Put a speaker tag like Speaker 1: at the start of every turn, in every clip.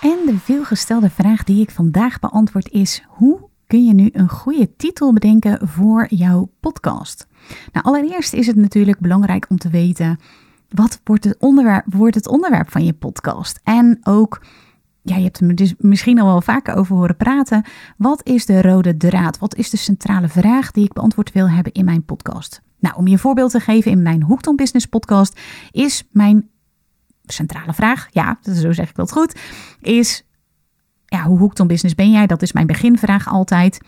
Speaker 1: En de veelgestelde vraag die ik vandaag beantwoord is: hoe kun je nu een goede titel bedenken voor jouw podcast? Nou, allereerst is het natuurlijk belangrijk om te weten wat wordt het onderwerp, wordt het onderwerp van je podcast? En ook ja, je hebt er dus misschien al wel vaker over horen praten. Wat is de rode draad? Wat is de centrale vraag die ik beantwoord wil hebben in mijn podcast? Nou, om je een voorbeeld te geven, in mijn Hooked on Business podcast is mijn centrale vraag, ja, zo zeg ik dat goed, is ja, hoe hooked on business ben jij? Dat is mijn beginvraag altijd.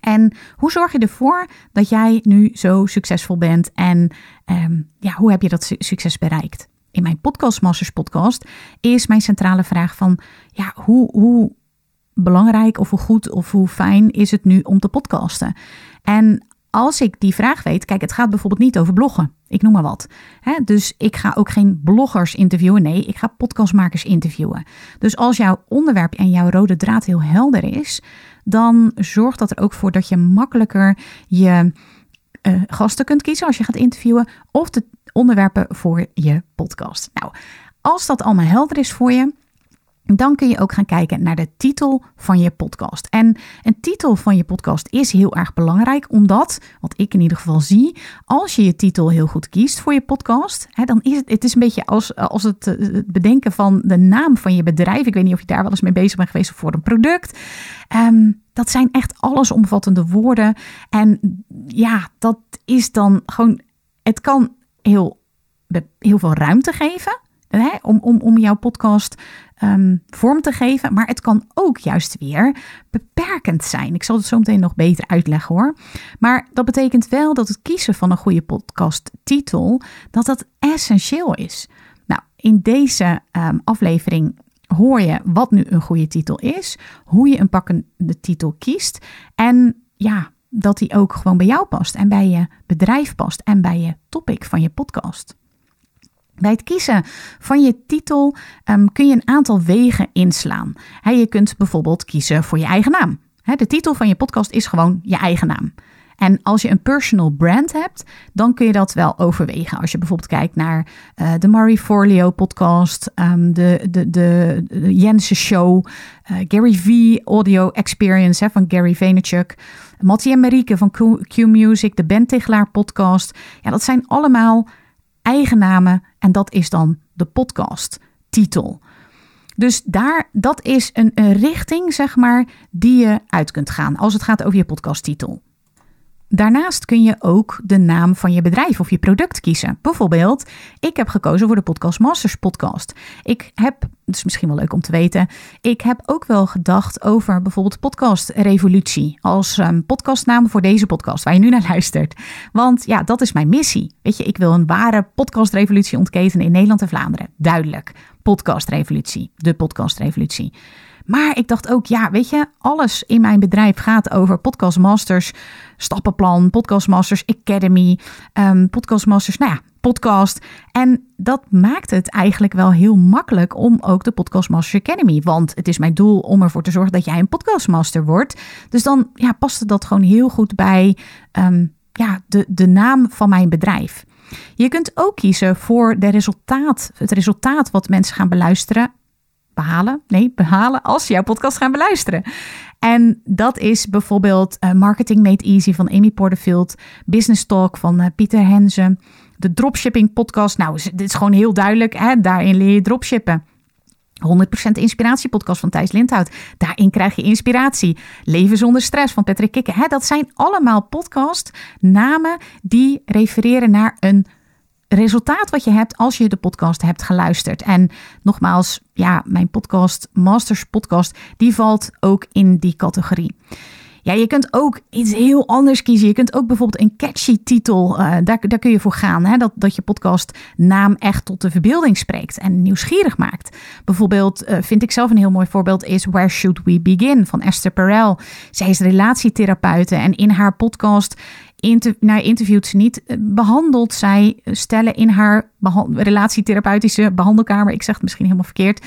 Speaker 1: En hoe zorg je ervoor dat jij nu zo succesvol bent en um, ja, hoe heb je dat succes bereikt? in mijn Podcast Masters podcast is mijn centrale vraag van ja, hoe, hoe belangrijk of hoe goed of hoe fijn is het nu om te podcasten? En als ik die vraag weet, kijk, het gaat bijvoorbeeld niet over bloggen. Ik noem maar wat. Dus ik ga ook geen bloggers interviewen. Nee, ik ga podcastmakers interviewen. Dus als jouw onderwerp en jouw rode draad heel helder is, dan zorgt dat er ook voor dat je makkelijker je uh, gasten kunt kiezen als je gaat interviewen. Of de onderwerpen voor je podcast. Nou, als dat allemaal helder is voor je, dan kun je ook gaan kijken naar de titel van je podcast. En een titel van je podcast is heel erg belangrijk, omdat, wat ik in ieder geval zie, als je je titel heel goed kiest voor je podcast, hè, dan is het, het is een beetje als, als het, eh, bedenken van de naam van je bedrijf. Ik weet niet of je daar wel eens mee bezig bent geweest voor een product. Um, dat zijn echt allesomvattende woorden. En ja, dat is dan gewoon, het kan heel, heel veel ruimte geven. Hè, om, om, om jouw podcast um, vorm te geven. Maar het kan ook juist weer beperkend zijn. Ik zal het zo meteen nog beter uitleggen hoor. Maar dat betekent wel dat het kiezen van een goede podcasttitel, dat dat essentieel is. Nou, in deze um, aflevering hoor je wat nu een goede titel is, hoe je een pakkende titel kiest en ja, dat die ook gewoon bij jou past en bij je bedrijf past en bij je topic van je podcast. Bij het kiezen van je titel um, kun je een aantal wegen inslaan. Je kunt bijvoorbeeld kiezen voor je eigen naam. De titel van je podcast is gewoon je eigen naam. En als je een personal brand hebt, dan kun je dat wel overwegen. Als je bijvoorbeeld kijkt naar uh, de Marie Forleo podcast, um, de, de, de, Jensen Show, uh, Gary V Audio Experience van Gary Vaynerchuk, Mattie en Marieke van Q, Q Music, de Ben Tichelaar podcast. Ja, dat zijn allemaal eigen namen en dat is dan de podcast titel. Dus daar, dat is een, een richting, zeg maar, die je uit kunt gaan als het gaat over je podcasttitel. Daarnaast kun je ook de naam van je bedrijf of je product kiezen. Bijvoorbeeld, ik heb gekozen voor de Podcast Masters podcast. Ik heb, het is misschien wel leuk om te weten, ik heb ook wel gedacht over bijvoorbeeld Podcast Revolutie als um, podcastnaam voor deze podcast waar je nu naar luistert. Want ja, dat is mijn missie. Weet je, ik wil een ware podcastrevolutie ontketenen in Nederland en Vlaanderen. Duidelijk. Podcastrevolutie, de podcastrevolutie. Maar ik dacht ook, ja, weet je, alles in mijn bedrijf gaat over Podcast Masters, stappenplan, Podcast Masters Academy, um, Podcast Masters, nou ja, podcast. En dat maakt het eigenlijk wel heel makkelijk om ook de Podcast Masters Academy. Want het is mijn doel om ervoor te zorgen dat jij een podcastmaster wordt. Dus dan ja, paste dat gewoon heel goed bij um, ja, de, de naam van mijn bedrijf. Je kunt ook kiezen voor de resultaat, het resultaat wat mensen gaan beluisteren behalen. Nee, behalen als ze jouw podcast gaan beluisteren. En dat is bijvoorbeeld uh, Marketing Made Easy van Amy Porterfield, Business Talk van uh, Pieter Henze, de Dropshipping Podcast. Nou, dit is gewoon heel duidelijk. Hè? Daarin leer je dropshippen. 100% inspiratiepodcast van Thijs Lindhout. Daarin krijg je inspiratie. Leven zonder stress van Patrick Kikker. Dat zijn allemaal podcastnamen die refereren naar een resultaat wat je hebt als je de podcast hebt geluisterd. En nogmaals, ja, mijn podcast, Masters Podcast, die valt ook in die categorie. Ja, je kunt ook iets heel anders kiezen. Je kunt ook bijvoorbeeld een catchy titel, uh, daar, daar kun je voor gaan. Hè? Dat, dat je podcast naam echt tot de verbeelding spreekt en nieuwsgierig maakt. Bijvoorbeeld, uh, vind ik zelf een heel mooi voorbeeld, is Where Should We Begin van Esther Perel. Zij is relatietherapeute en in haar podcast inter, nou, interviewt ze niet, eh, behandelt zij stellen in haar relatietherapeutische behandelkamer. Ik zeg het misschien helemaal verkeerd.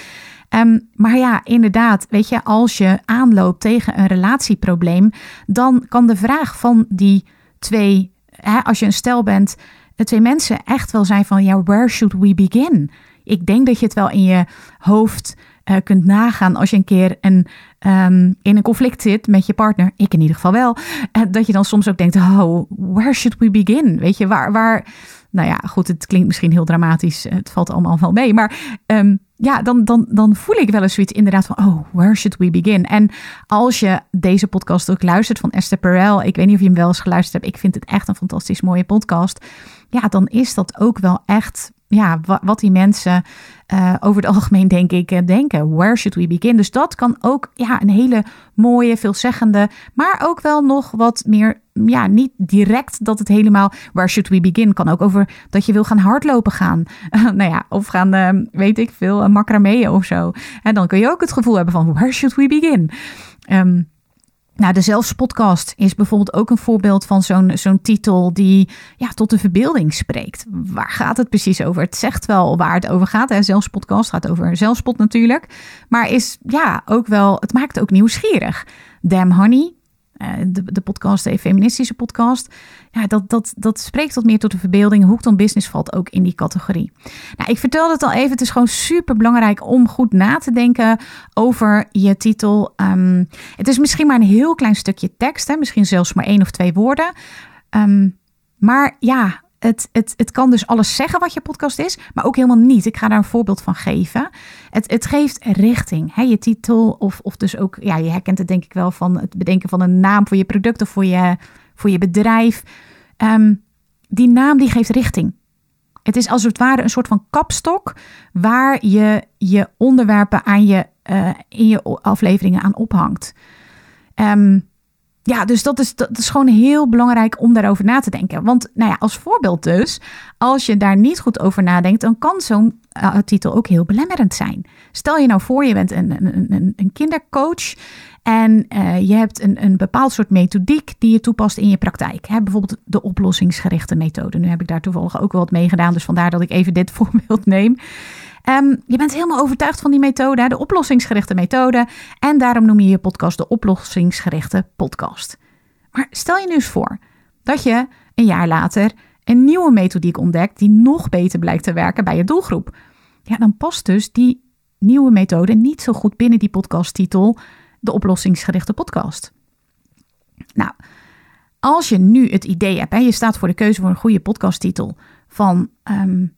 Speaker 1: Um, maar ja, inderdaad, weet je, als je aanloopt tegen een relatieprobleem, dan kan de vraag van die twee, hè, als je een stel bent, de twee mensen echt wel zijn van, ja, where should we begin? Ik denk dat je het wel in je hoofd uh, kunt nagaan als je een keer een, um, in een conflict zit met je partner. Ik in ieder geval wel. Uh, dat je dan soms ook denkt, oh, where should we begin? Weet je, waar, waar... Nou ja, goed, het klinkt misschien heel dramatisch. Het valt allemaal wel mee. Maar um, ja, dan, dan, dan voel ik wel eens zoiets inderdaad van, oh, where should we begin? En als je deze podcast ook luistert van Esther Perel, ik weet niet of je hem wel eens geluisterd hebt, ik vind het echt een fantastisch mooie podcast. Ja, dan is dat ook wel echt ja, wat die mensen uh, over het algemeen denk ik uh, denken. Where should we begin? Dus dat kan ook ja, een hele mooie, veelzeggende, maar ook wel nog wat meer, ja, niet direct dat het helemaal where should we begin kan ook over dat je wil gaan hardlopen gaan. Nou ja, of gaan, uh, weet ik veel, macramee of zo. En dan kun je ook het gevoel hebben van where should we begin? Um, nou, de Zelfspodcast is bijvoorbeeld ook een voorbeeld van zo'n titel die ja, tot de verbeelding spreekt. Waar gaat het precies over? Het zegt wel waar het over gaat. Hè? Zelfspodcast gaat over zelfspot natuurlijk. Maar is ja ook wel, het maakt ook nieuwsgierig. Damn Honey de, de podcast, de feministische podcast. Ja, dat, dat, dat spreekt tot meer tot de verbeelding. Hooked on Business valt ook in die categorie. Nou, ik vertelde het al even. Het is gewoon super belangrijk om goed na te denken over je titel. Um, het is misschien maar een heel klein stukje tekst. Hè? Misschien zelfs maar één of twee woorden. Um, maar ja, het, het, het kan dus alles zeggen wat je podcast is, maar ook helemaal niet. Ik ga daar een voorbeeld van geven. Het, het geeft richting. Hè? Je titel, of, of dus ook, ja, je herkent het denk ik wel van het bedenken van een naam voor je product of voor je, voor je bedrijf. Um, die naam die geeft richting. Het is als het ware een soort van kapstok waar je je onderwerpen aan je, uh, in je afleveringen aan ophangt. Um, ja, dus dat is, dat is gewoon heel belangrijk om daarover na te denken. Want nou ja, als voorbeeld dus, als je daar niet goed over nadenkt, dan kan zo'n uh, titel ook heel belemmerend zijn. Stel je nou voor, je bent een, een, een, kindercoach en uh, je hebt een, een bepaald soort methodiek die je toepast in je praktijk. Hè? Bijvoorbeeld de oplossingsgerichte methode. Nu heb ik daar toevallig ook wel wat mee gedaan, dus vandaar dat ik even dit voorbeeld neem. Um, je bent helemaal overtuigd van die methode, de oplossingsgerichte methode. En daarom noem je je podcast de oplossingsgerichte podcast. Maar stel je nu eens voor dat je een jaar later een nieuwe methodiek ontdekt die nog beter blijkt te werken bij je doelgroep. Ja, dan past dus die nieuwe methode niet zo goed binnen die podcasttitel, de oplossingsgerichte podcast. Nou, als je nu het idee hebt, en je staat voor de keuze voor een goede podcasttitel van um,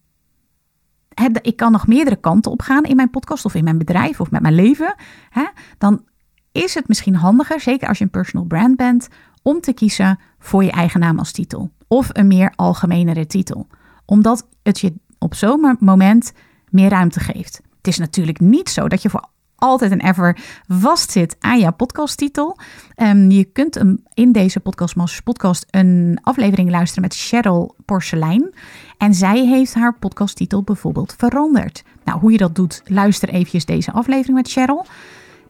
Speaker 1: ik kan nog meerdere kanten op gaan in mijn podcast of in mijn bedrijf of met mijn leven, hè, dan is het misschien handiger, zeker als je een personal brand bent, om te kiezen voor je eigen naam als titel of een meer algemenere titel, omdat het je op zo'n moment meer ruimte geeft. Het is natuurlijk niet zo dat je voor altijd en ever vastzit aan jouw podcasttitel. Um, je kunt in deze Podcast Masters podcast een aflevering luisteren met Cheryl Porcelein. En zij heeft haar podcasttitel bijvoorbeeld veranderd. Nou, hoe je dat doet, luister eventjes deze aflevering met Cheryl.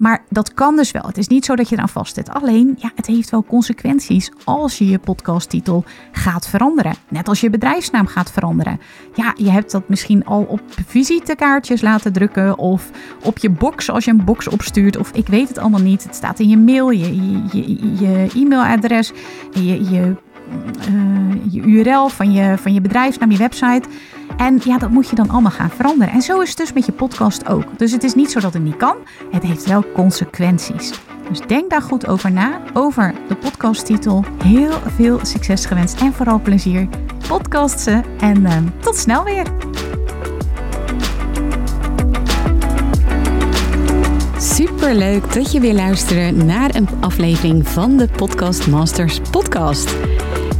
Speaker 1: Maar dat kan dus wel. Het is niet zo dat je eraan vastzit. Alleen, ja, het heeft wel consequenties als je je podcasttitel gaat veranderen. Net als je bedrijfsnaam gaat veranderen. Ja, je hebt dat misschien al op visitekaartjes laten drukken of op je box als je een box opstuurt. Of ik weet het allemaal niet. Het staat in je mail, je, je, e-mailadres, je, je, uh, je URL van je, van je bedrijfsnaam, je website. En ja, dat moet je dan allemaal gaan veranderen. En zo is het dus met je podcast ook. Dus het is niet zo dat het niet kan. Het heeft wel consequenties. Dus denk daar goed over na, over de podcasttitel. Heel veel succes gewenst en vooral plezier. Podcastsen en uh, tot snel weer.
Speaker 2: Super leuk dat je weer luistert naar een aflevering van de Podcast Masters podcast.